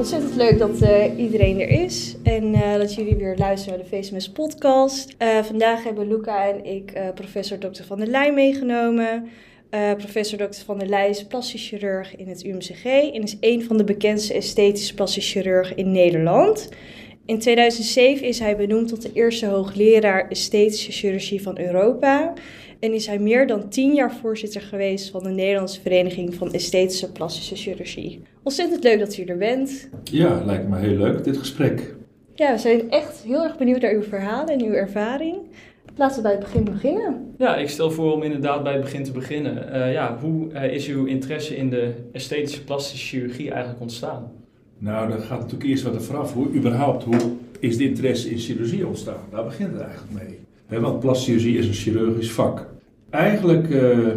Ontzettend leuk dat uh, iedereen er is en uh, dat jullie weer luisteren naar de VSMS podcast. Uh, vandaag hebben Luca en ik professor Dr. van der Leij meegenomen. professor Dr. van der Leij is plastisch chirurg in het UMCG en is een van de bekendste esthetische plastisch chirurgen in Nederland. In 2007 is hij benoemd tot de eerste hoogleraar esthetische chirurgie van Europa en is hij meer dan tien jaar voorzitter geweest van de Nederlandse Vereniging van Esthetische Plastische Chirurgie. Ontzettend leuk dat u er bent. Ja, lijkt me heel leuk, dit gesprek. Ja, we zijn echt heel erg benieuwd naar uw verhalen en uw ervaring. Laten we bij het begin beginnen. Ja, ik stel voor om inderdaad bij het begin te beginnen. Uh, ja, hoe uh, is uw interesse in de esthetische plastische chirurgie eigenlijk ontstaan? Nou, dan gaat natuurlijk eerst wat er vooraf. Hoe überhaupt, hoe is de interesse in chirurgie ontstaan? Daar begint het eigenlijk mee. He, want plastische chirurgie is een chirurgisch vak. Eigenlijk, uh,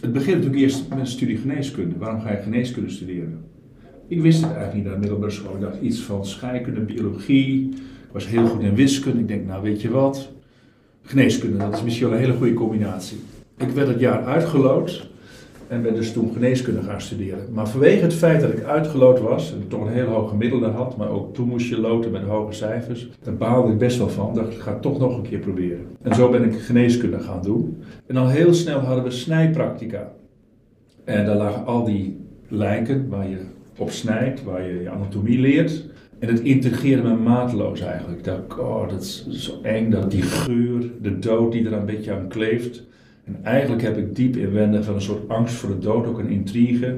het begint natuurlijk eerst met een studie geneeskunde. Waarom ga je geneeskunde studeren? Ik wist het eigenlijk niet naar de middelbare school. Ik dacht iets van scheikunde, biologie. Ik was heel goed in wiskunde. Ik denk, nou weet je wat, geneeskunde, dat is misschien wel een hele goede combinatie. Ik werd het jaar uitgeloot en ben dus toen geneeskunde gaan studeren. Maar vanwege het feit dat ik uitgeloot was en toch een heel hoog gemiddelde had, maar ook toen moest je loten met hoge cijfers, daar baalde ik best wel van. Dacht ik ga het toch nog een keer proberen. En zo ben ik geneeskunde gaan doen. En al heel snel hadden we snijpractica. En daar lagen al die lijken waar je op snijdt, waar je je anatomie leert. En het integreerde me maatloos eigenlijk. Ik dacht, oh, dat is zo eng, dat die geur, de dood die er een beetje aan kleeft. En eigenlijk heb ik diep inwendig van een soort angst voor de dood, ook een intrigue.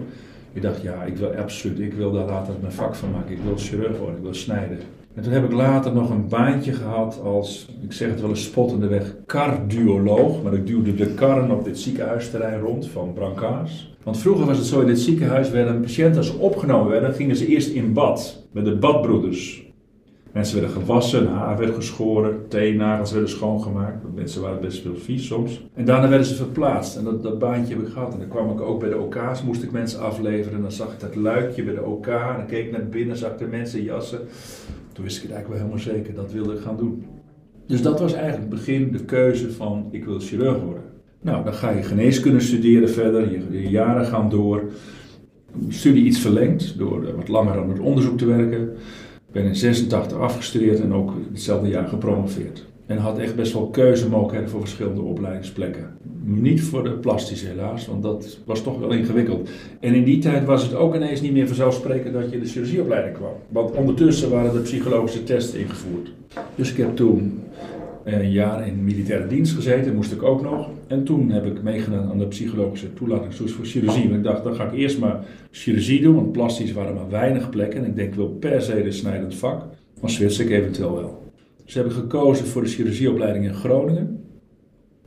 Ik dacht, ja, ik wil absoluut, ik wil daar later mijn vak van maken. Ik wil chirurg worden, ik wil snijden. En toen heb ik later nog een baantje gehad als, ik zeg het wel eens spottende weg, cardioloog. Maar ik duwde de karren op dit ziekenhuisterrein rond van Branca's. Want vroeger was het zo, in dit ziekenhuis werden patiënten, als ze opgenomen werden, gingen ze eerst in bad. Met de badbroeders. Mensen werden gewassen, haar werd geschoren, teennagels werden schoongemaakt. Mensen waren best veel vies soms. En daarna werden ze verplaatst. En dat, dat baantje heb ik gehad. En dan kwam ik ook bij de OK's, moest ik mensen afleveren. En dan zag ik dat luikje bij de OK. En dan keek ik naar binnen, zag de mensen jassen. Toen wist ik het eigenlijk wel helemaal zeker, dat wilde ik gaan doen. Dus dat was eigenlijk het begin, de keuze van ik wil chirurg worden. Nou, dan ga je geneeskunde studeren verder, je, je jaren gaan door. Studie iets verlengd door wat langer aan het onderzoek te werken ben in 86 afgestudeerd en ook hetzelfde jaar gepromoveerd. En had echt best wel keuzemogelijkheden voor verschillende opleidingsplekken. Niet voor de plastische helaas, want dat was toch wel ingewikkeld. En in die tijd was het ook ineens niet meer vanzelfsprekend dat je de chirurgieopleiding kwam. Want ondertussen waren de psychologische tests ingevoerd. Dus ik heb toen een jaar in militaire dienst gezeten, moest ik ook nog. En toen heb ik meegedaan aan de psychologische toelatingstoets voor chirurgie. Want ik dacht, dan ga ik eerst maar chirurgie doen, want plastisch waren maar weinig plekken. En ik denk, ik wil per se de snijdend vak, maar switch ik eventueel wel. Dus heb ik gekozen voor de chirurgieopleiding in Groningen.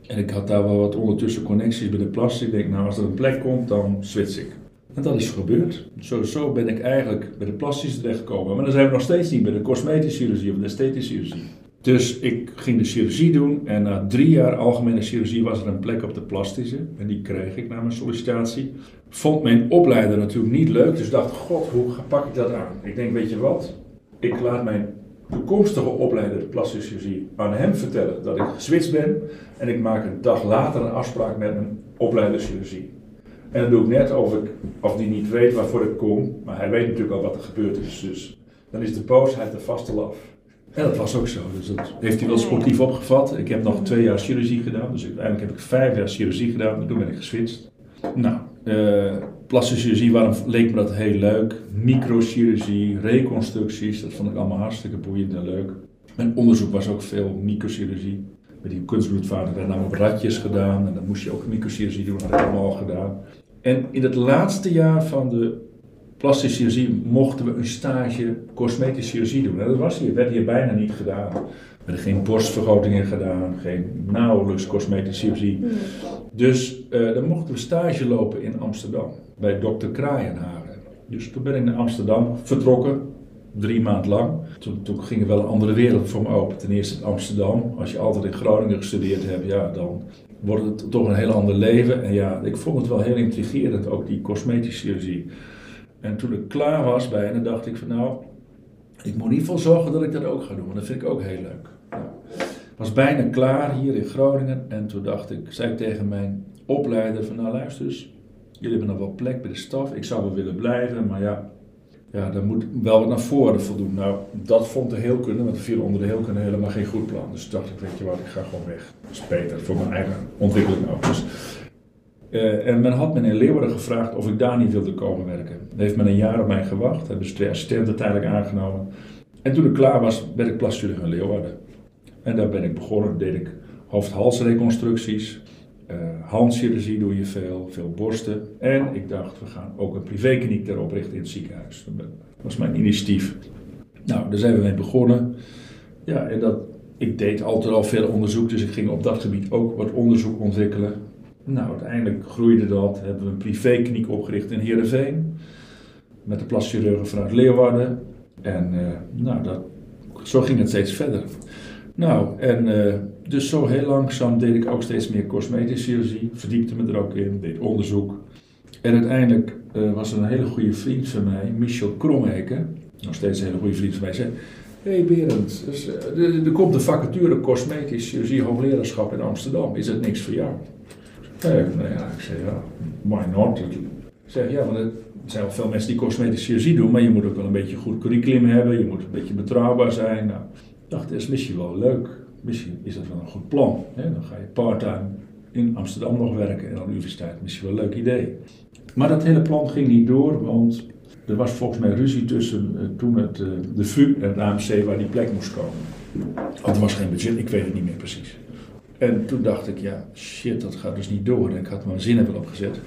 En ik had daar wel wat ondertussen connecties bij de plastic. Ik denk, nou als er een plek komt, dan switch ik. En dat is gebeurd. Zo, zo ben ik eigenlijk bij de plastische terechtgekomen. Maar dan zijn we nog steeds niet bij de cosmetische chirurgie of de esthetische chirurgie. Dus ik ging de chirurgie doen en na drie jaar algemene chirurgie was er een plek op de plastische. En die kreeg ik na mijn sollicitatie. Vond mijn opleider natuurlijk niet leuk, dus dacht, god, hoe pak ik dat aan? Ik denk, weet je wat, ik laat mijn toekomstige opleider de plastische chirurgie aan hem vertellen dat ik geswitcht ben. En ik maak een dag later een afspraak met mijn opleider chirurgie. En dan doe ik net of, ik, of die niet weet waarvoor ik kom, maar hij weet natuurlijk al wat er gebeurd is. Dus dan is de boosheid er vast al. Ja, dat was ook zo. Dus dat heeft hij wel sportief opgevat. Ik heb nog twee jaar chirurgie gedaan. Dus uiteindelijk heb ik vijf jaar chirurgie gedaan. En toen ben ik geswitcht. Nou, uh, plastische chirurgie, waarom leek me dat heel leuk? Microchirurgie, reconstructies, dat vond ik allemaal hartstikke boeiend en leuk. Mijn onderzoek was ook veel microchirurgie. Met die kunstbloedvaten werden namelijk ratjes gedaan. En dan moest je ook microchirurgie doen, dat had ik allemaal gedaan. En in het laatste jaar van de plastische chirurgie mochten we een stage cosmetische chirurgie doen. dat was hier, werd hier bijna niet gedaan. We werden geen borstvergrotingen gedaan, geen nauwelijks cosmetische chirurgie. Hmm. Dus uh, dan mochten we stage lopen in Amsterdam, bij dokter Kraaienhagen. Dus toen ben ik naar Amsterdam vertrokken, drie maanden lang. Toen, toen ging er wel een andere wereld voor me open. Ten eerste in Amsterdam, als je altijd in Groningen gestudeerd hebt, ja, dan wordt het toch een heel ander leven. En ja, ik vond het wel heel intrigerend, ook die cosmetische chirurgie. En toen ik klaar was bijna, dacht ik van nou, ik moet ieder geval zorgen dat ik dat ook ga doen, want dat vind ik ook heel leuk. Nou, was bijna klaar hier in Groningen en toen dacht ik, zei ik tegen mijn opleider van nou luister eens, jullie hebben nog wel plek bij de staf, ik zou wel willen blijven, maar ja, ja, daar moet wel wat naar voren voldoen. Nou, dat vond de heelkunde, want er viel onder de heelkunde helemaal geen goed plan. Dus dacht ik, weet je wat, ik ga gewoon weg. Dat is beter, voor mijn eigen ontwikkeling ook. Dus, uh, en men had me in Leeuwarden gevraagd of ik daar niet wilde komen werken. Dan heeft men een jaar op mij gewacht, hebben ze twee assistenten tijdelijk aangenomen. En toen ik klaar was, werd ik plaschirurg in Leeuwarden. En daar ben ik begonnen, deed ik hoofd-halsreconstructies. Uh, handchirurgie doe je veel, veel borsten. En ik dacht, we gaan ook een privékliniek daar oprichten in het ziekenhuis. Dat was mijn initiatief. Nou, daar zijn we mee begonnen. Ja, en dat, ik deed altijd al veel onderzoek, dus ik ging op dat gebied ook wat onderzoek ontwikkelen. Nou, uiteindelijk groeide dat. Hebben we een privékliniek opgericht in Heerenveen. Met de plaschirurgen vanuit Leeuwarden. En uh, nou, dat, zo ging het steeds verder. Nou, en uh, dus zo heel langzaam deed ik ook steeds meer cosmetische chirurgie, verdiepte me er ook in, deed onderzoek. En uiteindelijk uh, was er een hele goede vriend van mij, Michel Kromheken, nog steeds een hele goede vriend van mij, zei: Hé hey Berend, dus, er komt de vacature cosmetische chirurgie hoogleraarschap in Amsterdam, is dat niks voor jou? Ja, nou ja, ik zei ja, why not? Ik zeg ja, want er zijn wel veel mensen die cosmetische chirurgie doen, maar je moet ook wel een beetje een goed curriculum hebben, je moet een beetje betrouwbaar zijn. Nou, ik dacht, is misschien wel leuk. Misschien is dat wel een goed plan. Dan ga je part-time in Amsterdam nog werken en aan de universiteit. Misschien wel een leuk idee. Maar dat hele plan ging niet door, want er was volgens mij ruzie tussen uh, toen het, uh, de VU en het AMC waar die plek moest komen. Want er was geen budget, ik weet het niet meer precies. En toen dacht ik, ja, shit, dat gaat dus niet door. En ik had mijn zinnen wel opgezet.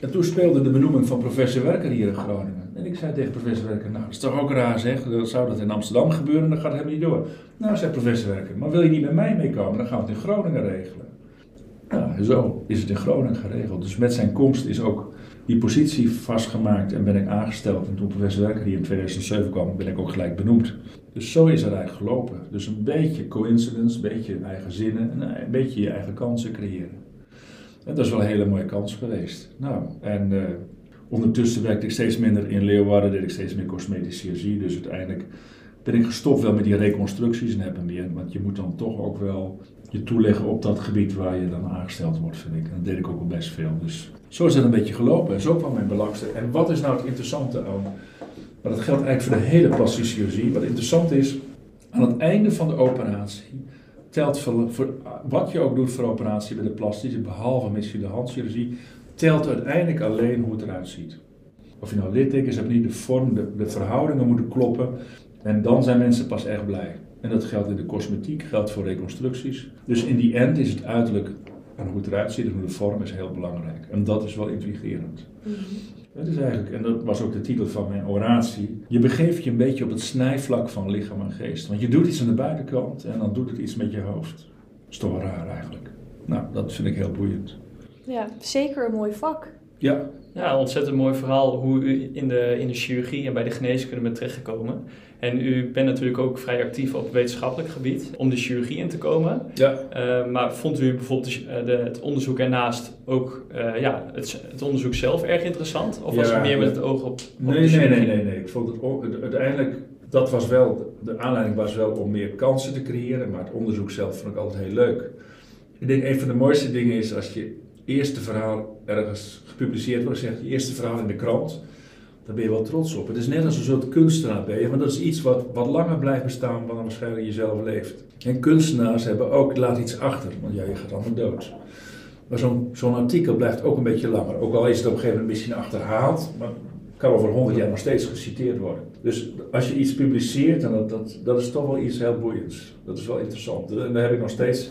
En toen speelde de benoeming van professor Werker hier in Groningen. En ik zei tegen professor Werker, nou dat is toch ook raar zeg, zou dat in Amsterdam gebeuren, dan gaat het helemaal niet door. Nou, zei professor Werker, maar wil je niet met mij meekomen, dan gaan we het in Groningen regelen. Nou, zo is het in Groningen geregeld. Dus met zijn komst is ook die positie vastgemaakt en ben ik aangesteld. En toen professor Werker hier in 2007 kwam, ben ik ook gelijk benoemd. Dus zo is het eigenlijk gelopen. Dus een beetje coincidence, een beetje eigen zinnen en een beetje je eigen kansen creëren. En dat is wel een hele mooie kans geweest. Nou, en uh, ondertussen werkte ik steeds minder in Leeuwarden, deed ik steeds meer cosmetische chirurgie. Dus uiteindelijk ik gestopt wel met die reconstructies en hebben meer. Want je moet dan toch ook wel je toeleggen op dat gebied waar je dan aangesteld wordt, vind ik. En dat deed ik ook al best veel. Dus zo is het een beetje gelopen. En zo kwam mijn belangstelling. En wat is nou het interessante aan... Maar dat geldt eigenlijk voor de hele plastische chirurgie. Wat interessant is, aan het einde van de operatie telt voor, wat je ook doet voor operatie bij de plastische, behalve misschien de handchirurgie, telt uiteindelijk alleen hoe het eruit ziet. Of je nou littekens hebt, niet de vorm, de verhoudingen moeten kloppen. En dan zijn mensen pas echt blij. En dat geldt in de cosmetiek, geldt voor reconstructies. Dus in die end is het uiterlijk en hoe het eruit ziet en hoe de vorm is heel belangrijk. En dat is wel intrigerend. Mm -hmm. Het is eigenlijk, en dat was ook de titel van mijn oratie, je begeeft je een beetje op het snijvlak van lichaam en geest. Want je doet iets aan de buitenkant en dan doet het iets met je hoofd. Dat is toch wel raar eigenlijk. Nou, dat vind ik heel boeiend. Ja, zeker een mooi vak. Ja. Ja, ontzettend mooi verhaal hoe u in de, in de chirurgie en bij de geneeskunde bent terechtgekomen. En u bent natuurlijk ook vrij actief op wetenschappelijk gebied om de chirurgie in te komen. Ja. Uh, maar vond u bijvoorbeeld de, de, het onderzoek ernaast ook uh, ja, het, het, onderzoek zelf erg interessant? Of was het meer met het oog op, op nee, nee, nee, nee, nee. Ik vond het uiteindelijk, dat was wel, de aanleiding was wel om meer kansen te creëren, maar het onderzoek zelf vond ik altijd heel leuk. Ik denk een van de mooiste dingen is als je eerste verhaal ergens gepubliceerd wordt, zegt je eerste verhaal in de krant, daar ben je wel trots op. Het is net als een soort kunstenaar ben je, maar dat is iets wat, wat langer blijft bestaan dan waarschijnlijk jezelf leeft. En kunstenaars hebben ook, laat iets achter, want ja, je gaat allemaal dood. Maar zo'n artikel blijft ook een beetje langer. Ook al is het op een gegeven moment misschien achterhaald, maar kan over honderd jaar nog steeds geciteerd worden. Dus als je iets publiceert, dan dat, dat, dat is toch wel iets heel boeiends. Dat is wel interessant. En daar heb ik nog steeds.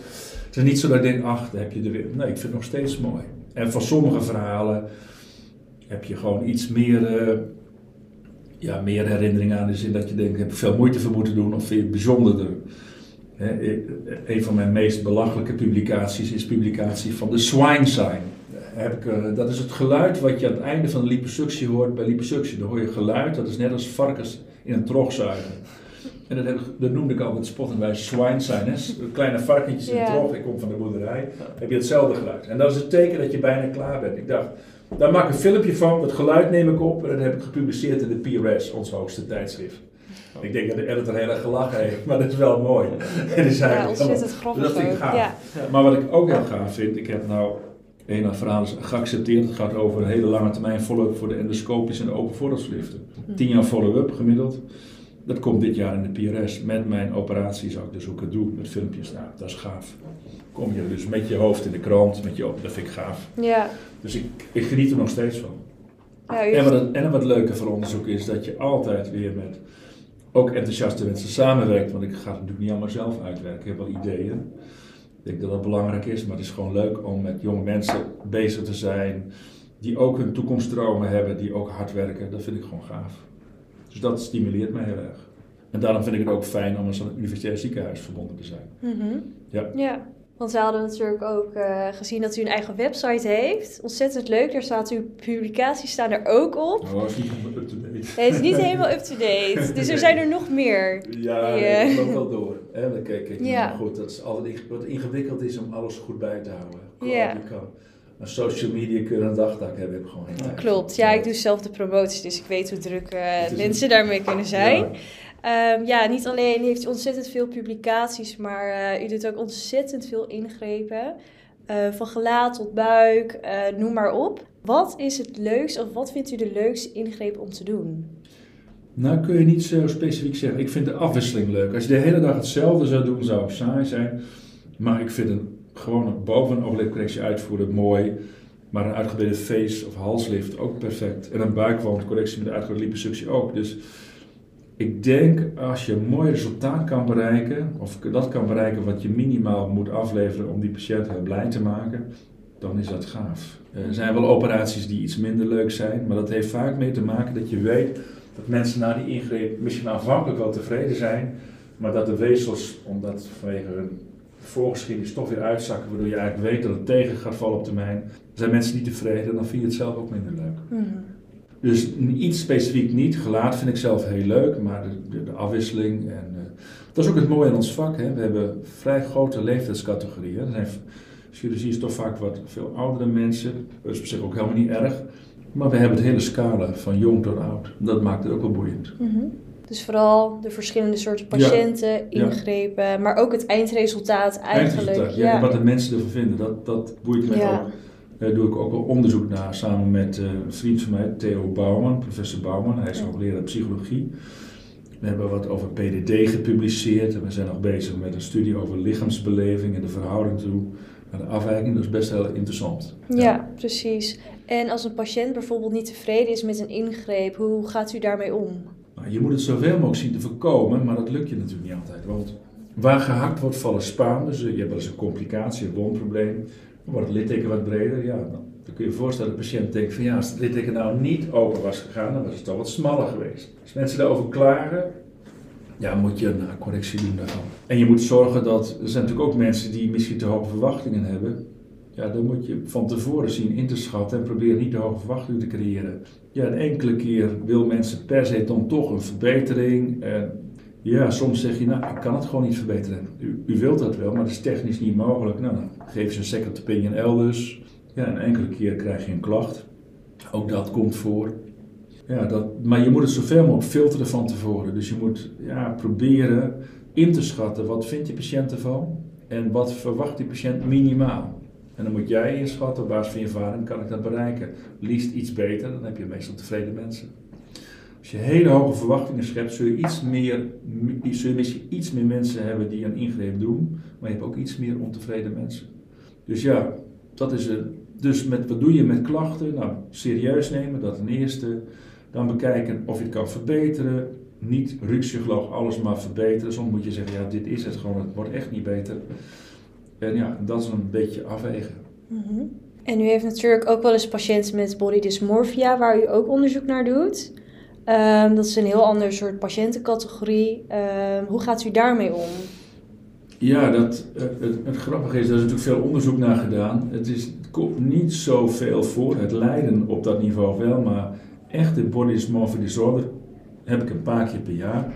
Het is niet zo dat ik denk, ach, heb je er weer. Nee, ik vind het nog steeds mooi. En van sommige verhalen heb je gewoon iets meer, uh, ja, meer herinneringen aan. In de zin dat je denkt, ik heb veel moeite voor moeten doen of vind je het bijzonderder. He, een van mijn meest belachelijke publicaties is publicatie van de swine sign. Heb ik, dat is het geluid wat je aan het einde van de liposuctie hoort bij liposuctie. Dan hoor je geluid, dat is net als varkens in een trog zuigen. En dat, heb, dat noemde ik altijd spotten bij swine sign. Hè? Kleine varkentjes in Ja. trog, ik kom van de boerderij, heb je hetzelfde geluid. En dat is het teken dat je bijna klaar bent. Ik dacht, daar maak ik een filmpje van, dat geluid neem ik op en dat heb ik gepubliceerd in de PRS, ons hoogste tijdschrift. Ik denk dat de editor heel erg gelachen heeft, maar dat is wel mooi. Het is Ja, eigenlijk ontzettend grappig dat vind ik gaaf. Ja. Maar wat ik ook heel gaaf vind, ik heb nou Een verhaal is geaccepteerd. Het gaat over een hele lange termijn follow-up voor de endoscopische en de open voorraadsliften. Hm. Tien jaar follow-up gemiddeld. Dat komt dit jaar in de PRS. Met mijn operatie zou ik dus ook het doen met filmpjes. Nou, dat is gaaf. Kom je dus met je hoofd in de krant, met je dat vind ik gaaf. Ja. Dus ik, ik geniet er nog steeds van. Ja, En wat, het, en wat leuke van onderzoek is dat je altijd weer met ook enthousiaste mensen samenwerkt. Want ik ga het natuurlijk niet allemaal zelf uitwerken. Ik heb wel ideeën. Ik denk dat dat belangrijk is, maar het is gewoon leuk om met jonge mensen bezig te zijn. Die ook hun toekomststromen hebben, die ook hard werken. Dat vind ik gewoon gaaf. Dus dat stimuleert mij heel erg. En daarom vind ik het ook fijn om als een universitair ziekenhuis verbonden te zijn. Mhm. Ja. Ja, want we hadden natuurlijk ook eh, gezien dat u een eigen website heeft. Ontzettend leuk, daar staat uw publicaties staan er ook op. Oh, is niet helemaal up-to-date. Het is niet helemaal up-to-date, dus er zijn er nog meer. Ja, Die, nee, eh, ik loop wel door. Hè? Dan kijk ik, Ja. goed, dat is altijd wat ingewikkeld is om alles goed bij te houden. Ja. Social media kunnen een dagtaak hebben, heb ik gewoon geen tijd. Klopt, ja, ik doe zelf de promoties, dus ik weet hoe druk eh, mensen daarmee kunnen zijn. Ja. Ehm, ja, niet alleen heeft u ontzettend veel publicaties, maar eh, u doet ook ontzettend veel ingrepen. Eh, van gelaat tot buik, noem maar op. Wat is het leukst of wat vindt u de leukste ingreep om te doen? Nou kun je niet zo specifiek zeggen. Ik vind de afwisseling leuk. Als je de hele dag hetzelfde zou doen, zou het saai zijn. Maar ik vind een gewoon een boven een ooglidcorrectie uitvoeren mooi. Maar een uitgebreide face- of halslift ook perfect. En een buikwandcorrectie met uitgebreide liposuctie ook. Dus ik denk als je een mooi resultaat kan bereiken, of dat kan bereiken wat je minimaal moet afleveren om die patiënt blij te maken, dan is dat gaaf. Er zijn wel operaties die iets minder leuk zijn, maar dat heeft vaak mee te maken dat je weet dat mensen na die ingreep misschien aanvankelijk wel tevreden zijn, maar dat de weefsels, omdat vanwege hun voorgeschiedenis toch weer uitzakken, waardoor je eigenlijk weet dat het tegen gaat vallen op termijn, zijn mensen niet tevreden en dan vind je het zelf ook minder leuk. Dus iets specifiek niet. Gelaat vind ik zelf heel leuk, maar de, de, de afwisseling. En, eh, dat is ook het mooie aan ons vak. Hè. We hebben vrij grote leeftijdscategorieën. Er zijn, chirurgie is toch vaak wat veel oudere mensen. Dat is op zich ook helemaal niet erg. Maar we hebben het hele scala van jong tot oud. Dat maakt het ook wel boeiend. Mhm. Dus vooral de verschillende soorten patiënten, ingrepen, maar ook het eindresultaat eigenlijk. Eindresultaat, ja. En wat de mensen ervan vinden, dat, dat boeit mij Ja. ook. Daar doe ik ook wel onderzoek naar samen met eh, een vriend van mij, Theo Bouwman, professor Bouwman. Hij is Ja. hoogleraar psychologie. We hebben wat over PDD gepubliceerd en we zijn nog bezig met een studie over lichaamsbeleving en de verhouding toe naar de afwijking. Dat is best heel interessant. Ja, precies. En als een patiënt bijvoorbeeld niet tevreden is met een ingreep, hoe gaat u daarmee om? Je moet het zoveel mogelijk zien te voorkomen, maar dat lukt je natuurlijk niet altijd. Want waar gehakt wordt, vallen spaan. Dus je hebt wel eens een complicatie, een wondprobleem. Dan wordt het litteken wat breder. Ja, dan, kun je je voorstellen dat de patiënt denkt van ja, als het litteken nou niet open was gegaan, dan was het toch wat smaller geweest. Als mensen daarover klagen, ja, moet je een correctie doen daarvan. En je moet zorgen dat, er zijn natuurlijk ook mensen die misschien te hoge verwachtingen hebben. Ja, dan moet je van tevoren zien in te schatten en proberen niet te hoge verwachtingen te creëren. Ja, een enkele keer wil mensen per se dan toch een verbetering. En ja, soms zeg je, nou, ik kan het gewoon niet verbeteren. U, u wilt dat wel, maar dat is technisch niet mogelijk. Nou, dan geef je een second opinion elders. Ja, een enkele keer krijg je een klacht. Ook dat komt voor. Ja, dat, maar je moet het zoveel mogelijk filteren van tevoren. Dus je moet ja, proberen in te schatten, wat vindt je patiënt ervan? En wat verwacht die patiënt minimaal? En dan moet jij inschatten, op basis van je ervaring, kan ik dat bereiken? Liefst iets beter, dan heb je meestal tevreden mensen. Als je hele hoge verwachtingen schept, zul je, iets meer, zul je misschien iets meer mensen hebben die een ingreep doen, maar je hebt ook iets meer ontevreden mensen. Dus ja, dat is het. Dus met, wat doe je met klachten? Nou, serieus nemen, dat ten eerste. Dan bekijken of je het kan verbeteren. Niet ruksigloog alles maar verbeteren. Soms moet je zeggen, ja, dit is het gewoon, het wordt echt niet beter. En ja, dat is een beetje afwegen. Mhm. En u heeft natuurlijk ook wel eens patiënten met body dysmorphia, waar u ook onderzoek naar doet. Ehm, dat is een heel ander soort patiëntencategorie. Ehm, hoe gaat u daarmee om? Ja, dat, eh, het, het grappige is, er is natuurlijk veel onderzoek naar gedaan. Het, is, het komt niet zoveel voor, het lijden op dat niveau wel, maar echte body dysmorphic disorder heb ik een paar keer per jaar.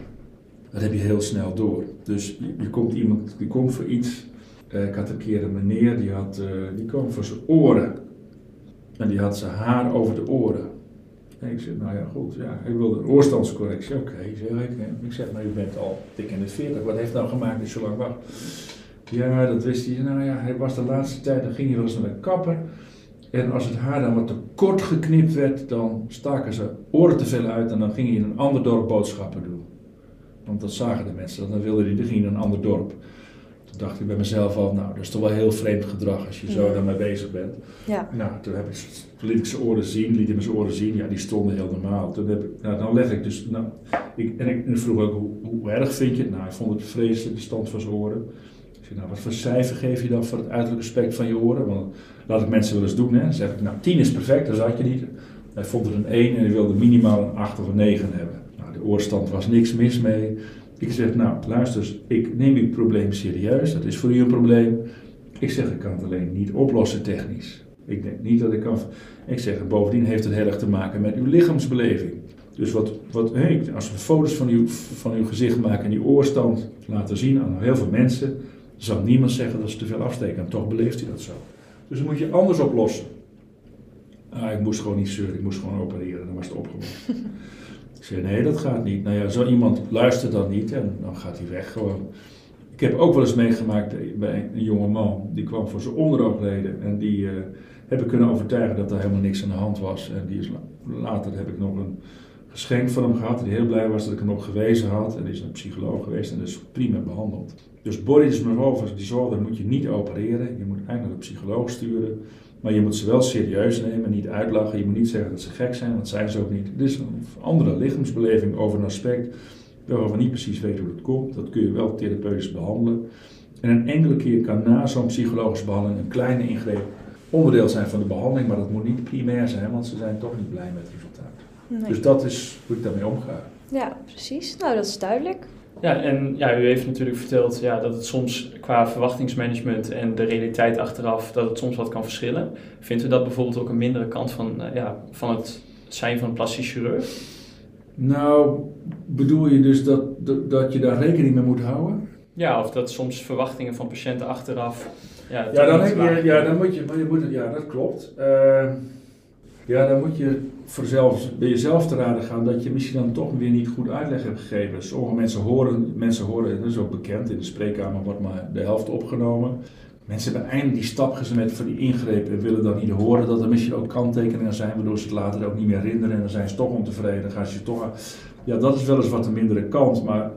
Dat heb je heel snel door. Dus je, je komt iemand die komt voor iets. Eh, ik had een keer een meneer die, had, eh, die kwam voor zijn oren. En die had zijn haar over de oren. En ik zeg, nou ja, goed, ja, ik wilde een oorstandscorrectie. Oké, zeg ik. hè. Ik zeg, maar u bent al dik in de 40. Wat heeft nou gemaakt dat je zo lang wacht? Ja, dat wist hij. Nou ja, hij was de laatste tijd, dan ging hij wel eens naar de kapper. En als het haar dan wat te kort geknipt werd, dan staken ze oren te veel uit en dan ging je in een ander dorp boodschappen doen. Want dat zagen de mensen, dan wilden die, dan een ander dorp. Toen dacht ik bij mezelf al, nou, dat is toch wel heel vreemd gedrag als je zo Ja. daarmee bezig bent. Ja. Nou, toen, heb ik, toen liet ik zijn oren zien, liet hij me zijn oren zien. Ja, die stonden heel normaal. Toen heb ik, nou, dan leg ik dus, nou, ik, en ik en ik vroeg ook, hoe, hoe erg vind je het? Nou, hij vond het vreselijk, de stand van zijn oren. Ik zei, nou, wat voor cijfer geef je dan voor het uiterlijk aspect van je oren? Want laat ik mensen wel eens doen, hè. Dan zeg ik, nou, 10 is perfect, dat zat je niet. Hij vond er een 1 en hij wilde minimaal een 8 of een 9 hebben. Nou, de oorstand was niks mis mee. Ik zeg, nou, luister ik neem uw probleem serieus. Dat is voor u een probleem. Ik zeg, ik kan het alleen niet oplossen technisch. Ik denk niet dat ik kan. Ik zeg, bovendien heeft het heel erg te maken met uw lichaamsbeleving. Dus wat, wat, als we foto's van uw, van uw gezicht maken en uw oorstand laten zien aan heel veel mensen, zal niemand zeggen dat ze te veel afsteken. En toch beleeft hij dat zo. Dus dan moet je anders oplossen. Ah, ik moest gewoon niet zeuren, ik moest gewoon opereren, dan was het opgelost. ik zei, nee, dat gaat niet. Nou ja, zo iemand luistert dan niet en dan gaat hij weg gewoon. Ik heb ook wel eens meegemaakt bij een jonge man, die kwam voor zijn onderoogleden en die eh, heb ik kunnen overtuigen dat er helemaal niks aan de hand was. En die is, la- later heb ik nog een geschenk van hem gehad, die heel blij was dat ik hem op gewezen had. En die is een psycholoog geweest en is prima behandeld. Dus Boris Merovers, die zorg, moet je niet opereren. Je moet eigenlijk de psycholoog sturen. Maar je moet ze wel serieus nemen, niet uitlachen. Je moet niet zeggen dat ze gek zijn, want dat zijn ze ook niet. Dit is een andere lichaamsbeleving over een aspect waarvan we niet precies weten hoe dat komt. Dat kun je wel therapeutisch behandelen. En een enkele keer kan na zo'n psychologische behandeling een kleine ingreep onderdeel zijn van de behandeling, maar dat moet niet primair zijn, want ze zijn toch niet blij met het resultaat. Nee. Dus dat is hoe ik daarmee omga. Ja, precies. Nou, dat is duidelijk. Ja, en ja, u heeft natuurlijk verteld ja, dat het soms qua verwachtingsmanagement en de realiteit achteraf, dat het soms wat kan verschillen. Vindt u dat bijvoorbeeld ook een mindere kant van, eh, ja, van het zijn van een plastisch chirurg? Nou, bedoel je dus dat, dat, dat je daar rekening mee moet houden? Ja, of dat soms verwachtingen van patiënten achteraf. Ja, Ja, dan, je, ja, dan moet je, maar je moet, ja dat klopt. Eh, ja, dan moet je voor zelf, bij jezelf te raden gaan dat je misschien dan toch weer niet goed uitleg hebt gegeven. Sommige mensen horen, mensen horen, dat is ook bekend, in de spreekkamer wordt maar de helft opgenomen. Mensen hebben eindelijk die stap gezet van die ingrepen en willen dan niet horen dat er misschien ook kanttekeningen zijn, waardoor ze het later ook niet meer herinneren en dan zijn ze toch ontevreden. Dan gaan ze toch. Ja, dat is wel eens wat een mindere kant, maar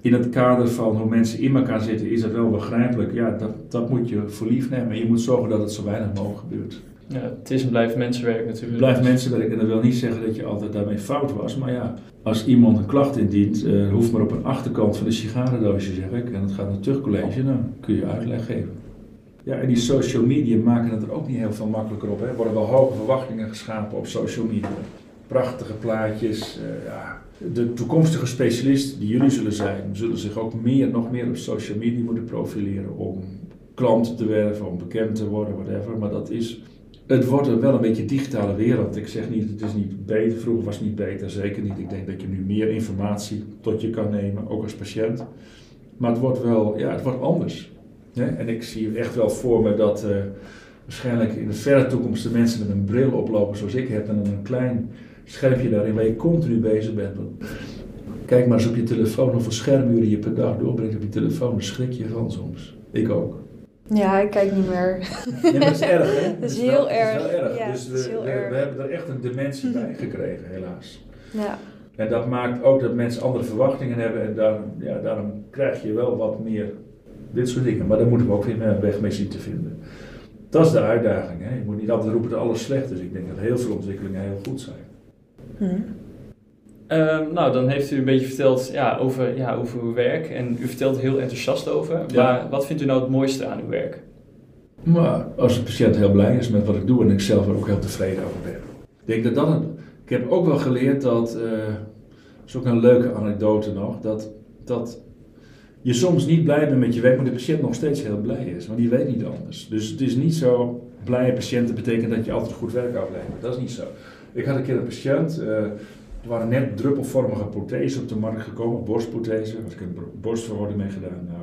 in het kader van hoe mensen in elkaar zitten is dat wel begrijpelijk. Ja, dat, dat moet je voor lief nemen. Je moet zorgen dat het zo weinig mogelijk gebeurt. Ja, het is en blijft mensenwerk natuurlijk. Blijft mensenwerk en dat wil niet zeggen dat je altijd daarmee fout was. Maar ja, als iemand een klacht indient, eh, hoeft maar op een achterkant van de sigarendoosje, zeg ik. En het gaat naar het terugcollege, dan kun je uitleg geven. Ja, en die social media maken het er ook niet heel veel makkelijker op. Hè. Er worden wel hoge verwachtingen geschapen op social media. Prachtige plaatjes. eh, ja. De toekomstige specialisten die jullie zullen zijn, zullen zich ook meer, nog meer op social media moeten profileren om klanten te werven, om bekend te worden, whatever. Maar dat is, het wordt wel een beetje digitale wereld. Ik zeg niet, het is niet beter. Vroeger was het niet beter, zeker niet. Ik denk dat je nu meer informatie tot je kan nemen, ook als patiënt. Maar het wordt wel, ja, het wordt anders. Hè? En ik zie echt wel voor me dat eh, waarschijnlijk in de verre toekomst de mensen met een bril oplopen zoals ik heb en dan een klein schermpje daarin waar je continu bezig bent. Kijk maar eens op je telefoon hoeveel schermuren je per dag doorbrengt op je telefoon. Daar schrik je van soms. Ik ook. Ja, ik kijk niet meer. Maar dat is erg, hè? Dat is wel- heel het is wel erg. erg. Ja, dus is we, heel we, erg. we hebben er echt een dimensie bij gekregen, helaas. Ja. En dat maakt ook dat mensen andere verwachtingen hebben en daarom, ja, daarom krijg je wel wat meer dit soort dingen. Maar daar moeten we ook weer een weg mee zien te vinden. Dat is de uitdaging. Hè? Je moet niet altijd roepen dat alles slecht is. Ik denk dat heel veel ontwikkelingen heel goed zijn. Hm. Ehm, nou, dan heeft u een beetje verteld ja, over, ja, over uw werk. En u vertelt er heel enthousiast over. Ja. Maar wat vindt u nou het mooiste aan uw werk? Maar als een patiënt heel blij is met wat ik doe en ik zelf er ook heel tevreden over ben. Ik denk dat dat een, Ik heb ook wel geleerd dat, eh, dat is ook een leuke anekdote nog, dat, dat je soms niet blij bent met je werk, maar de patiënt nog steeds heel blij is. Want die weet niet anders. Dus het is niet zo, blije patiënten betekent dat je altijd goed werk aflevert. Dat is niet zo. Ik had een keer een patiënt, eh, er waren net druppelvormige prothesen op de markt gekomen, borstprothese. Daar had ik een br- borstverharding mee gedaan. Nou,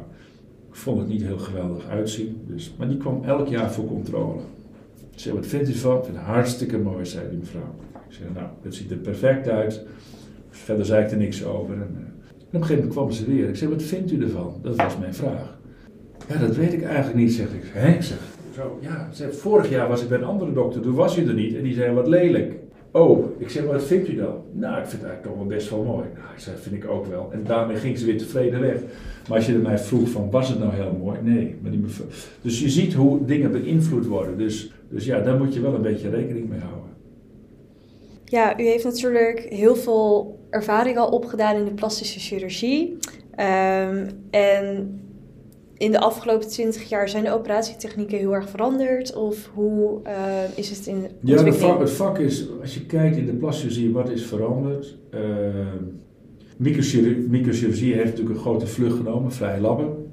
ik vond het niet heel geweldig uitzien. Dus, maar die kwam elk jaar voor controle. Ik zei, wat vindt u van? Ik vind het hartstikke mooi, zei die mevrouw. Ik zei, nou, het ziet er perfect uit. Verder zei ik er niks over. En, eh, op een gegeven moment kwam ze weer. Ik zei, wat vindt u ervan? Dat was mijn vraag. Ja, dat weet ik eigenlijk niet, zeg ik. Hé? Ik zeg, zo, ja, vorig jaar was ik bij een andere dokter, toen was je er niet en die zei wat lelijk. Oh, ik zeg, wat vindt u dan? Nou, ik vind het eigenlijk toch wel best wel mooi. Nou, ik vind ik ook wel. En daarmee ging ze weer tevreden weg. Maar als je mij vroeg van, was het nou heel mooi? Nee. Maar die dus je ziet hoe dingen beïnvloed worden. Dus, dus ja, daar moet je wel een beetje rekening mee houden. Ja, u heeft natuurlijk heel veel ervaring al opgedaan in de plastische chirurgie. Um, en in de afgelopen twintig jaar zijn de operatietechnieken heel erg veranderd? Of hoe uh, is het in Ja, het vak, het vak, is, als je kijkt in de plasticchirurgie, wat is veranderd? Uh, microchirurgie, microchirurgie heeft natuurlijk een grote vlucht genomen, vrij labben.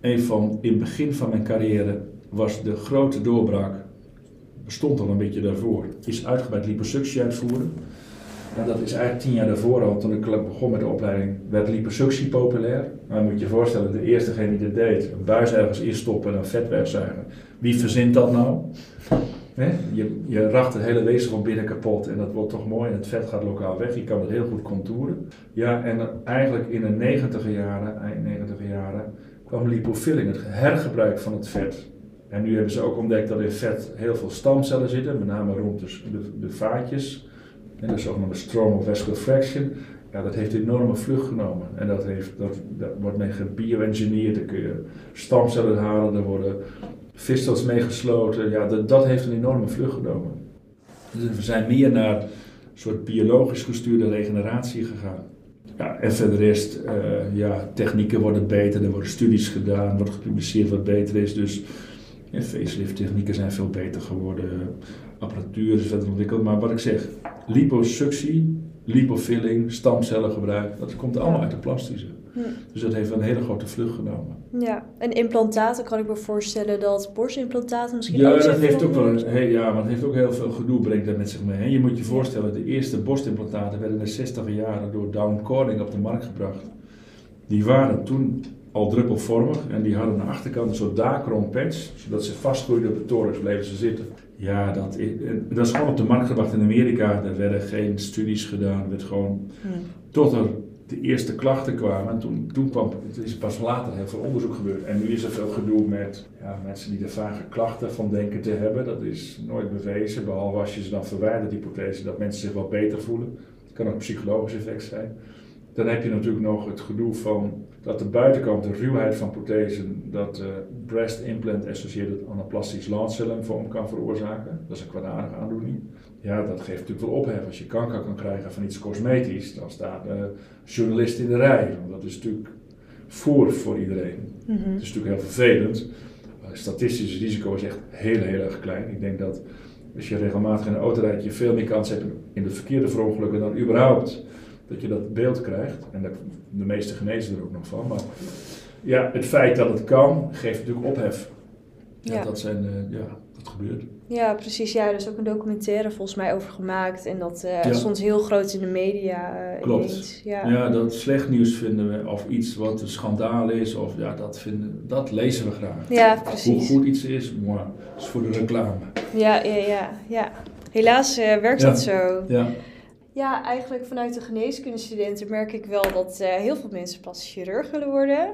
Een van, in het begin van mijn carrière was de grote doorbraak, bestond al een beetje daarvoor, is uitgebreid liposuctie uitvoeren. En dat is eigenlijk tien jaar daarvoor al, toen ik begon met de opleiding, werd liposuctie populair. Maar moet je je voorstellen, de eerste die dat deed, een buis ergens instoppen en een vet wegzuigen. Wie verzint dat nou? Je, je racht het hele wezen van binnen kapot en dat wordt toch mooi en het vet gaat lokaal weg. Je kan het heel goed contouren. Ja, en eigenlijk in de negentiger jaren, eind negentiger jaren, kwam lipofilling, het hergebruik van het vet. En nu hebben ze ook ontdekt dat in vet heel veel stamcellen zitten, met name rond de, de vaatjes en de zogenaamde stromal vascular fraction, ja, dat heeft enorme vlucht genomen. En dat, heeft, dat, dat wordt mee gebioengineerd. Dan kun je stamcellen halen, er worden vistels meegesloten. Ja, dat, dat heeft een enorme vlucht genomen. Dus we zijn meer naar een soort biologisch gestuurde regeneratie gegaan. Ja, en verder is, uh, ja, technieken worden beter, er worden studies gedaan, wordt gepubliceerd wat beter is. Dus facelift technieken zijn veel beter geworden, apparatuur is verder ontwikkeld. Maar wat ik zeg, liposuctie, lipofilling, stamcellengebruik, dat komt allemaal uit de plastische. Hm. Dus dat heeft een hele grote vlucht genomen. Ja, en implantaten kan ik me voorstellen dat borstimplantaten misschien ja, ook dat heeft ook wel een, hey, Ja, maar het heeft ook heel veel gedoe, brengt dat met zich mee. En je moet je voorstellen, de eerste borstimplantaten werden in de 60 jaren door Down Corning op de markt gebracht. Die waren toen al druppelvormig en die hadden aan de achterkant een soort dacron patch, zodat ze vastgroeiden op de torens, bleven ze zitten. Ja, dat is, dat is gewoon op de markt gebracht in Amerika. Er werden geen studies gedaan, er werd gewoon hmm. tot er de eerste klachten kwamen. En toen, toen kwam, het is pas later heel veel onderzoek gebeurd. En nu is er veel gedoe met ja, mensen die er vage klachten van denken te hebben. Dat is nooit bewezen, behalve als je ze dan verwijdert, die hypothese, dat mensen zich wel beter voelen. Het kan ook een psychologisch effect zijn. Dan heb je natuurlijk nog het gedoe van dat de buitenkant, de ruwheid van prothesen, dat uh, breast implant associated anaplastisch vorm kan veroorzaken. Dat is een kwaadaardige aandoening. Ja, dat geeft natuurlijk wel ophef. Als je kanker kan krijgen van iets cosmetisch, dan staat de journalist in de rij. Want dat is natuurlijk voor voor iedereen. Mm Het is natuurlijk heel vervelend. Het statistisch risico is echt heel, heel erg klein. Ik denk dat als je regelmatig in een auto rijdt, je veel meer kans hebt in de verkeerde verongelukken dan überhaupt dat je dat beeld krijgt. En de, de meeste genezen er ook nog van. Maar ja, het feit dat het kan, geeft natuurlijk ophef. Ja. Dat, zijn, uh, ja, dat gebeurt. Ja, precies. Ja, er is ook een documentaire volgens mij over gemaakt. En dat uh, stond heel groot in de media. Uh, Klopt. Ja. ja, dat slecht nieuws vinden we. Of iets wat een schandaal is. Of ja, dat, vinden, dat lezen we graag. Ja, precies. Hoe goed iets is, maar is voor de reclame. Ja, ja, ja. ja. Helaas werkt dat zo. Ja. Ja, eigenlijk vanuit de geneeskundestudenten merk ik wel dat uh, heel veel mensen plastisch chirurg willen worden.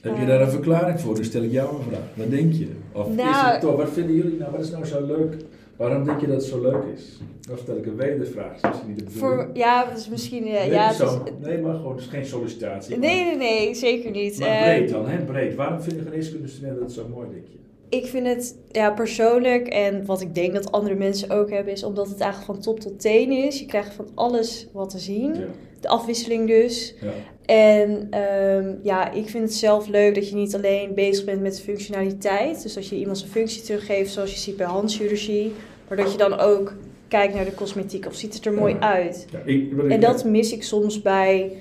Heb je daar een verklaring voor? Dan stel ik jou een vraag. Wat denk je? Of is nou- het toch, wat vinden jullie nou, wat is nou zo leuk? Waarom denk je dat het zo leuk is? Dan stel ik een wedervraag. Is niet de Voor, ja, dat is misschien... Uh, nee, ja, is, nee, maar gewoon, het is geen sollicitatie. Nee, nee, nee, zeker niet. Maar breed dan, hè, breed. Waarom vinden geneeskundestudenten dat zo mooi, denk je? Ik vind het ja, persoonlijk en wat ik denk dat andere mensen ook hebben, is omdat het eigenlijk van top tot teen is. Je krijgt van alles wat te zien. De afwisseling dus. Ja. En um, ja, ik vind het zelf leuk dat je niet alleen bezig bent met de functionaliteit. Dus dat je iemand zijn functie teruggeeft, zoals je ziet bij handchirurgie. Maar dat je dan ook kijkt naar de cosmetiek. Of ziet het er mooi uit? Ik, en dat mis ik soms bij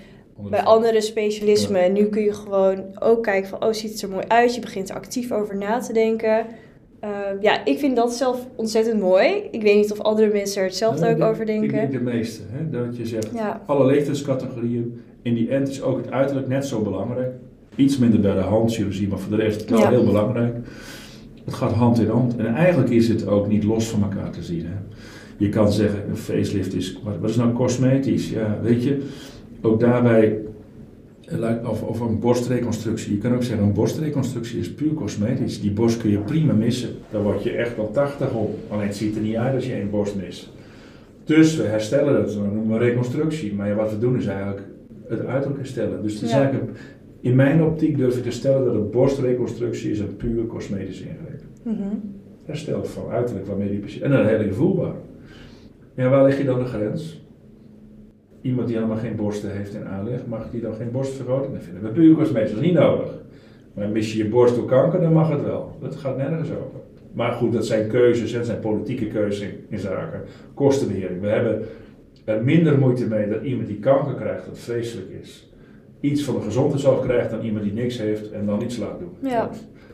bij andere specialismen. En nu kun je gewoon ook kijken van, oh, ziet het er mooi uit. Je begint er actief over na te denken. Uh, ja, ik vind dat zelf ontzettend mooi. Ik weet niet of andere mensen er hetzelfde ook over denken. Ik denk de meeste. Hè? Dat je zegt, alle leeftijdscategorieën. In die end is ook het uiterlijk net zo belangrijk. Iets minder bij de handchirurgie, maar voor de rest wel heel belangrijk. Het gaat hand in hand. En eigenlijk is het ook niet los van elkaar te zien. Hè? Je kan zeggen, een facelift is, wat, wat is nou cosmetisch? Ja, weet je, ook daarbij Of, of een borstreconstructie. Je kan ook zeggen, een borstreconstructie is puur cosmetisch. Die borst kun je prima missen. Daar word je echt wel 80 op. Alleen het ziet er niet uit als je één borst mist. Dus we herstellen dat, we noemen we reconstructie. Maar ja, wat we doen is eigenlijk het uiterlijk herstellen. Dus het is eigenlijk, in mijn optiek durf ik te stellen dat een borstreconstructie is een puur cosmetische ingreep. Mm Herstel van uiterlijk waarmee die patiënt... En dan heel invoelbaar. Ja, waar leg je dan de grens? Iemand die helemaal geen borsten heeft in aanleg, mag die dan geen borstvergroting? Dat vinden we puur cosmetisch niet nodig. Maar mis je je borst door kanker, dan mag het wel. Dat gaat nergens over. Maar goed, dat zijn keuzes, dat zijn politieke keuzes in zaken kostenbeheering. We hebben er minder moeite mee dat iemand die kanker krijgt, dat vreselijk is, iets van de gezondheidszorg krijgt dan iemand die niks heeft en dan iets laat doen. Ja.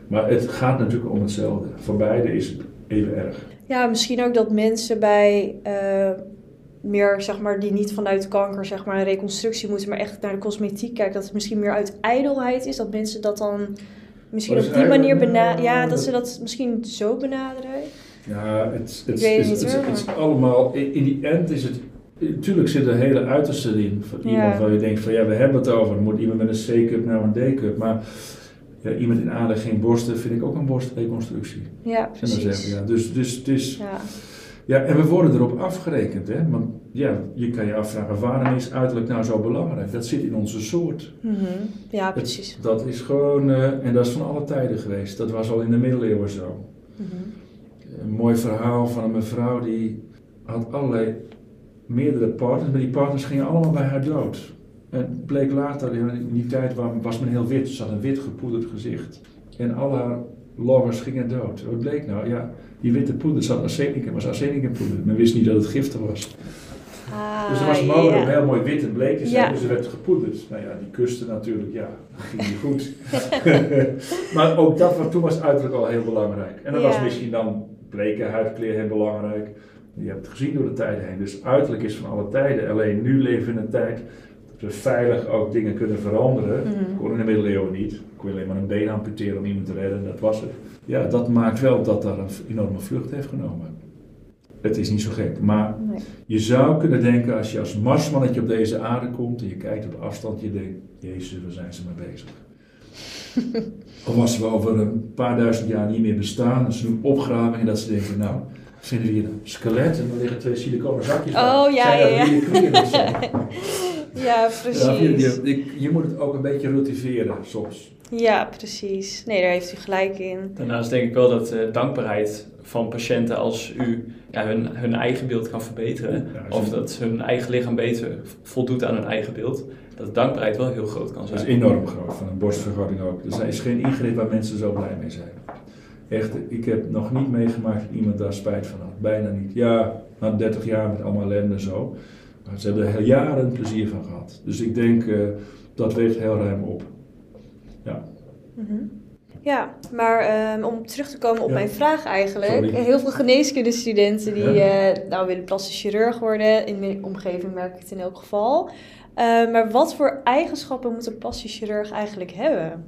Maar het gaat natuurlijk om hetzelfde. Voor beide is het even erg. Ja, misschien ook dat mensen bij uh, meer, zeg maar, die niet vanuit kanker, zeg maar, een reconstructie moeten, maar echt naar de cosmetiek kijken, dat het misschien meer uit ijdelheid is, dat mensen dat dan misschien op die manier benaderen. Ja, dat ze dat misschien zo benaderen. Ja, het, het, het, is allemaal, in die end is het Natuurlijk zit er hele uiterste in. Van iemand waar je denkt van ja, we hebben het over. Moet iemand met een C-cup naar een D-cup. Maar ja, iemand in aanleg geen borsten vind ik ook een borstreconstructie. Ja, precies. Ja. Dus, dus is... Ja. en we worden erop afgerekend. Hè? Want ja, je kan je afvragen, waarom is uiterlijk nou zo belangrijk? Dat zit in onze soort. Mm -hmm. Ja, precies. dat is gewoon... Uh, en dat is van alle tijden geweest. Dat was al in de middeleeuwen zo. Mm -hmm. Een mooi verhaal van een mevrouw die had allerlei meerdere partners, maar die partners gingen allemaal bij haar dood. En bleek later, in die tijd was men heel wit, ze had een wit gepoederd gezicht. En al haar lovers gingen dood. Wat bleek nou? Ja, die witte poeder zat arsenicum, was arsenicumpoeder. Men wist niet dat het giftig was. Ah, dus er was mode ja. om heel mooi wit en bleek te zijn, dus ze werd gepoederd. Nou ja, die kuste natuurlijk, ja, dat ging niet goed. maar ook dat, was, toen was uiterlijk al heel belangrijk. En dan was misschien dan bleke huidkleur heel belangrijk. Je hebt het gezien door de tijden heen. Dus uiterlijk is van alle tijden. Alleen nu leven we in een tijd we veilig ook dingen kunnen veranderen. Mm. kon in de middeleeuwen niet. Ik kon alleen maar een been amputeren om iemand te redden. Dat was het. Ja, dat maakt wel dat daar een enorme vlucht heeft genomen. Het is niet zo gek. Maar je zou kunnen denken, als je als marsmannetje op deze aarde komt en je kijkt op afstand, je denkt, Jezus, waar zijn ze mee bezig? of als we over een paar duizend jaar niet meer bestaan, en ze doen opgravingen dat ze denken, nou, vinden we hier een skelet en dan liggen twee siliconen zakjes. Oh ja, ja, ja. ja, precies. je, je, moet het ook een beetje relativeren soms. Ja, precies. Nee, daar heeft u gelijk in. Daarnaast denk ik wel dat uh, dankbaarheid van patiënten als u ja, hun, hun eigen beeld kan verbeteren, of dat hun eigen lichaam beter voldoet aan hun eigen beeld, dat de dankbaarheid wel heel groot kan zijn. Dat is enorm groot, van een borstvergroting ook. Dus er is geen ingreep waar mensen zo blij mee zijn. Echt, ik heb nog niet meegemaakt dat iemand daar spijt van had. Bijna niet. Ja, na 30 jaar met allemaal ellende en zo. Maar ze hebben er jaren plezier van gehad. Dus ik denk, uh, dat weegt heel ruim op. Ja. Mm Ja, maar um, om terug te komen op mijn vraag eigenlijk. Heel veel geneeskundestudenten die ja. uh, nou, willen plastisch chirurg worden. In mijn omgeving merk ik het in elk geval. Uh, maar wat voor eigenschappen moet een plastisch chirurg eigenlijk hebben?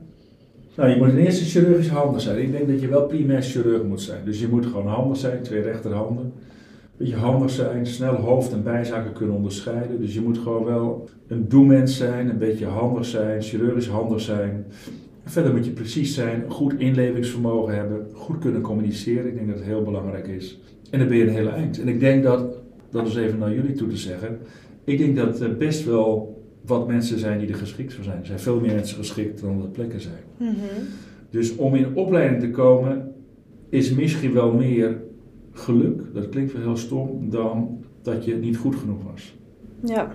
Nou, je moet in eerste chirurgisch handig zijn. Ik denk dat je wel primair chirurg moet zijn. Dus je moet gewoon handig zijn, twee rechterhanden. Beetje handig zijn, snel hoofd- en bijzaken kunnen onderscheiden. Dus je moet gewoon wel een doemens zijn, een beetje handig zijn, chirurgisch handig zijn. verder moet je precies zijn, goed inlevingsvermogen hebben, goed kunnen communiceren. Ik denk dat het heel belangrijk is. En dan ben je een hele eind. En ik denk dat, dat is even naar jullie toe te zeggen, ik denk dat best wel wat mensen zijn die er geschikt voor zijn. Er zijn veel meer mensen geschikt dan er plekken zijn. Mhm. Dus om in opleiding te komen is misschien wel meer geluk, dat klinkt wel heel stom, dan dat je niet goed genoeg was. Ja.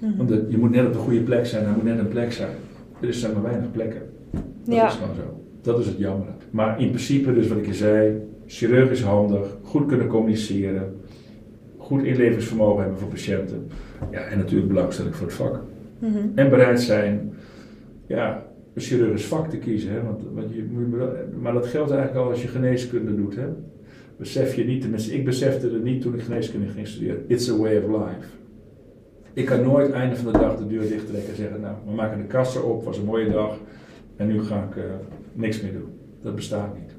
Mhm. Want je moet net op de goede plek zijn, er moet net een plek zijn. Er zijn maar weinig plekken. Dat ja. is gewoon zo. Dat is het jammer. Maar in principe, dus wat ik je zei, chirurgisch handig, goed kunnen communiceren, goed inlevingsvermogen hebben voor patiënten. Ja, en natuurlijk belangstelling voor het vak. Mhm. En bereid zijn, ja, een chirurgisch vak te kiezen. Hè? Want, want je, maar dat geldt eigenlijk al als je geneeskunde doet. Hè? Besef je niet, tenminste ik besefte het niet toen ik geneeskunde ging studeren. It's a way of life. Ik kan nooit einde van de dag de deur dicht trekken en zeggen, nou, we maken de kassen op, was een mooie dag en nu ga ik uh, niks meer doen. Dat bestaat niet.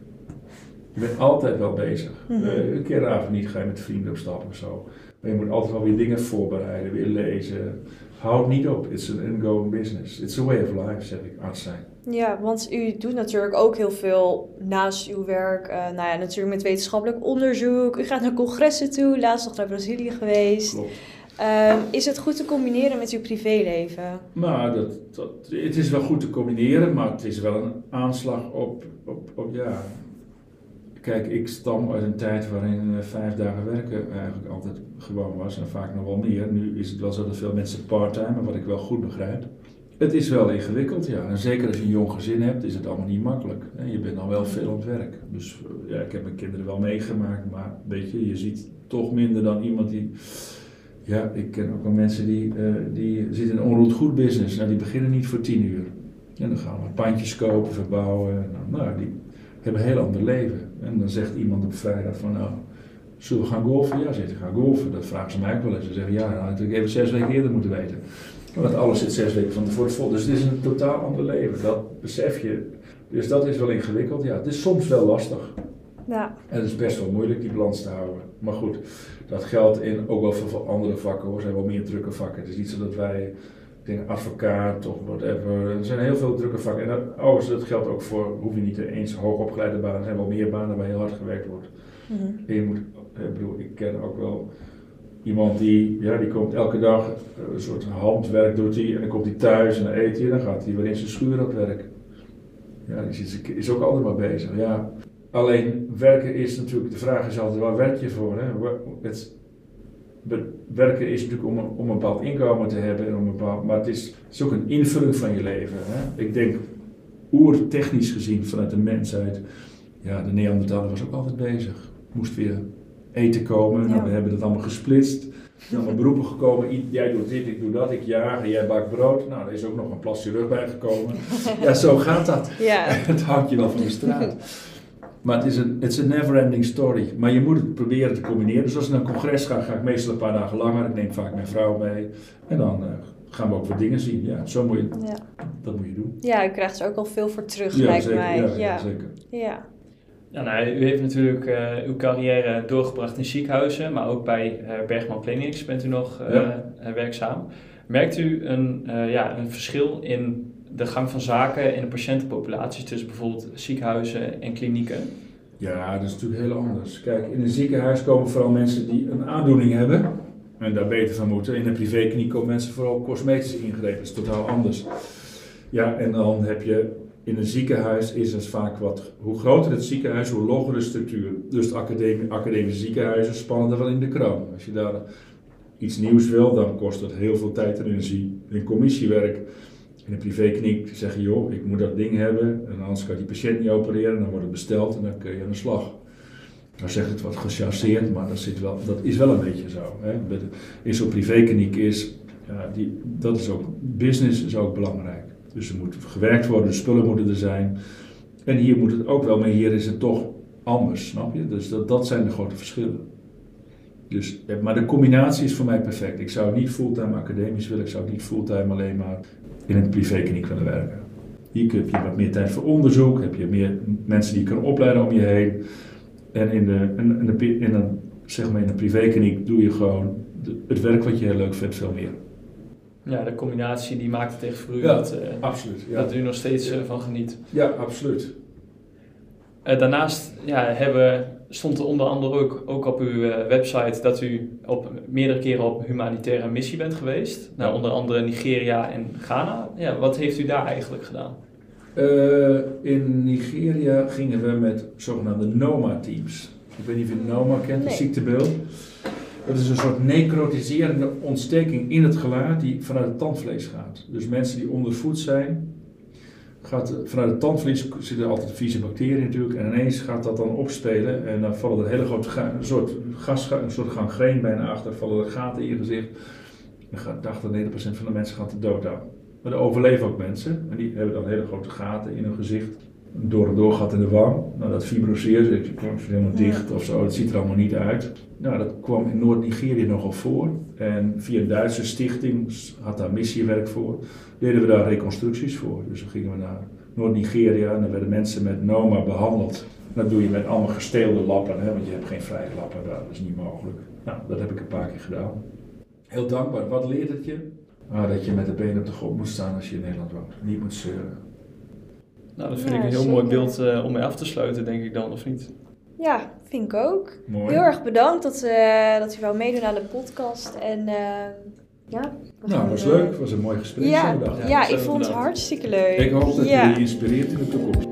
Je bent altijd wel bezig. Mm -hmm. uh, een keer avond niet ga je met vrienden op stap of zo. Maar je moet altijd wel weer dingen voorbereiden, weer lezen. Houd niet op. It's an ongoing business. It's a way of life, zeg ik, arts zijn. Ja, want u doet natuurlijk ook heel veel naast uw werk. Uh, nou ja, natuurlijk met wetenschappelijk onderzoek. U gaat naar congressen toe, laatst nog naar Brazilië geweest. Klopt. Um, is het goed te combineren met uw privéleven? Nou, dat, dat, het is wel goed te combineren, maar het is wel een aanslag op, op, op ja. Kijk, ik stam uit een tijd waarin uh, vijf dagen werken eigenlijk altijd gewoon was en vaak nog wel meer. Nu is het wel zo dat veel mensen part-time, wat ik wel goed begrijp. Het is wel ingewikkeld, ja. En zeker als je een jong gezin hebt, is het allemaal niet makkelijk. Je bent dan wel veel aan het werk. Dus ja, ik heb mijn kinderen wel meegemaakt, maar weet je, je ziet toch minder dan iemand die ja, ik ken ook wel mensen die, uh, die zitten in een onroerend goed business. Nou, die beginnen niet voor tien uur. En dan gaan we pandjes kopen, verbouwen. Nou, nou, die hebben een heel ander leven. En dan zegt iemand op vrijdag van, nou, zullen we gaan golfen? Ja, zitten gaan golfen. Dat vragen ze mij ook wel eens. Ze zeggen, ja, ik even zes weken eerder moeten weten. Want alles zit zes weken van tevoren vol. Dus het is een totaal ander leven. Dat besef je. Dus dat is wel ingewikkeld. Ja, het is soms wel lastig. Ja. En het is best wel moeilijk die balans te houden. Maar goed, dat geldt in ook wel voor andere vakken hoor. Er zijn wel meer drukke vakken. Het is niet zo dat wij, ik denk advocaat of whatever. Er zijn heel veel drukke vakken. En dat, oh, dat geldt ook voor, hoef je niet eens hoogopgeleide banen. Er zijn wel meer banen waar heel hard gewerkt wordt. Mm -hmm. En je moet, ik bedoel, ik ken ook wel iemand die, ja, die komt elke dag een soort handwerk doet hij en dan komt hij thuis en dan eet hij en dan gaat hij weer in zijn schuur het werk. Ja, die is, ook altijd maar bezig. Ja, Alleen werken is natuurlijk, de vraag is altijd waar werk je voor? Hè? Het, werken is natuurlijk om een, om een bepaald inkomen te hebben, en om een bepaald, maar het is, het ook een invulling van je leven. Hè? Ik denk, oertechnisch gezien vanuit de mensheid, ja, de Neandertaler was ook altijd bezig. Moest weer eten komen, nou, we hebben dat allemaal gesplitst. Er zijn allemaal beroepen gekomen, jij doet dit, ik doe dat, ik jaag, jij bakt brood. Nou, er is ook nog een plasje rug bij gekomen. Ja, zo gaat dat. Ja. Het houdt je wel van de straat. Maar het is een it's a never ending story. Maar je moet het proberen te combineren. Dus als ik naar een congres ga, ga ik meestal een paar dagen langer. Ik neem vaak mijn vrouw mee. En dan uh, gaan we ook wat dingen zien. Ja, zo moet je, ja. dat moet je doen. Ja, u krijgt er ook al veel voor terug, Ja, lijkt zeker, mij. ja, Ja, ja, zeker. Ja. Ja, nou, u heeft natuurlijk eh, uw carrière doorgebracht in ziekenhuizen, maar ook bij eh, Bergman Clinics bent u nog eh, Ja. werkzaam. Merkt u een, ja, een verschil in de gang van zaken in de patiëntenpopulatie tussen bijvoorbeeld ziekenhuizen en klinieken? Ja, dat is natuurlijk heel anders. Kijk, in een ziekenhuis komen vooral mensen die een aandoening hebben. En daar beter van moeten. In een privékliniek komen mensen vooral cosmetische ingrepen. Dat is totaal anders. Ja, en dan heb je in een ziekenhuis is het vaak wat, hoe groter het ziekenhuis, hoe logger de structuur. Dus de academische ziekenhuizen spannen er wel in de kroon. Als je daar iets nieuws wil, dan kost dat heel veel tijd en energie. In commissiewerk, in een privékliniek zeggen, joh, ik moet dat ding hebben. En anders kan die patiënt niet opereren, dan wordt het besteld en dan kun je aan de slag. Dan zegt het wat gechargeerd, maar dat, zit wel, dat is wel een beetje zo. Hè. In zo'n privékliniek is, ja, die, dat is ook, business is ook belangrijk. Dus er moet gewerkt worden, de spullen moeten er zijn. En hier moet het ook wel, maar hier is het toch anders, snap je? Dus dat, dat zijn de grote verschillen. Dus, ja, maar de combinatie is voor mij perfect. Ik zou niet fulltime academisch willen, ik zou niet fulltime alleen maar in een privékliniek willen werken. Hier heb je wat meer tijd voor onderzoek, heb je meer mensen die je kan opleiden om je heen. En in, de, in, de, in, een, zeg maar in een privékliniek doe je gewoon het werk wat je heel leuk vindt veel meer. Ja, de combinatie die maakt het echt voor u Ja, dat, eh, Absoluut. Ja, dat u nog steeds eh, van geniet. ja absoluut. Eh, daarnaast ja, hebben, stond er onder andere ook, ook op uw website dat u op meerdere keren op humanitaire missie bent geweest. Nou, onder andere Nigeria en Ghana. Ja, wat heeft u daar eigenlijk gedaan? Eh, in Nigeria gingen we met zogenaamde NOMA-teams. Ik weet niet of je NOMA kent, Nee. het ziektebeeld. Dat is een soort necrotiserende ontsteking in het gelaat die vanuit het tandvlees gaat. Dus mensen die ondervoed zijn, gaat vanuit het tandvlees zitten altijd vieze bacteriën natuurlijk. En ineens gaat dat dan opspelen en dan vallen er hele grote een soort gas, een soort gangreen bijna achter, vallen er gaten in je gezicht. En gaat 80, 90% van de mensen gaat er dood aan. Maar er overleven ook mensen. En die hebben dan hele grote gaten in hun gezicht. Door en door gat in de wang. Nou, dat fibroseert. Het is helemaal dicht of zo. Het ziet er allemaal niet uit. Nou, dat kwam in Noord-Nigerië nogal voor. En via een Duitse stichting had daar missiewerk voor. Deden we daar reconstructies voor. Dus dan gingen we naar Noord-Nigeria. En dan werden mensen met NOMA behandeld. Dat doe je met allemaal gesteelde lappen. Hè, want je hebt geen vrije lappen daar. Dat is niet mogelijk. Nou, dat heb ik een paar keer gedaan. Heel dankbaar. Wat leert het je? Ah, dat je met de benen op de grond moet staan als je in Nederland woont. Niet moet zeuren. Nou, dat vind Ja, ik een heel zeker. mooi beeld eh, om mee af te sluiten, denk ik dan, of niet? Ja, vind ik ook. Mooi. Heel erg bedankt dat, eh dat u wou meedoen aan de podcast. En eh, ja, Nou, was leuk. Het was een mooi gesprek Ja, vandaag. ja, Ja, ik vond het hartstikke leuk. Ik hoop dat ja. jullie inspireert in de toekomst.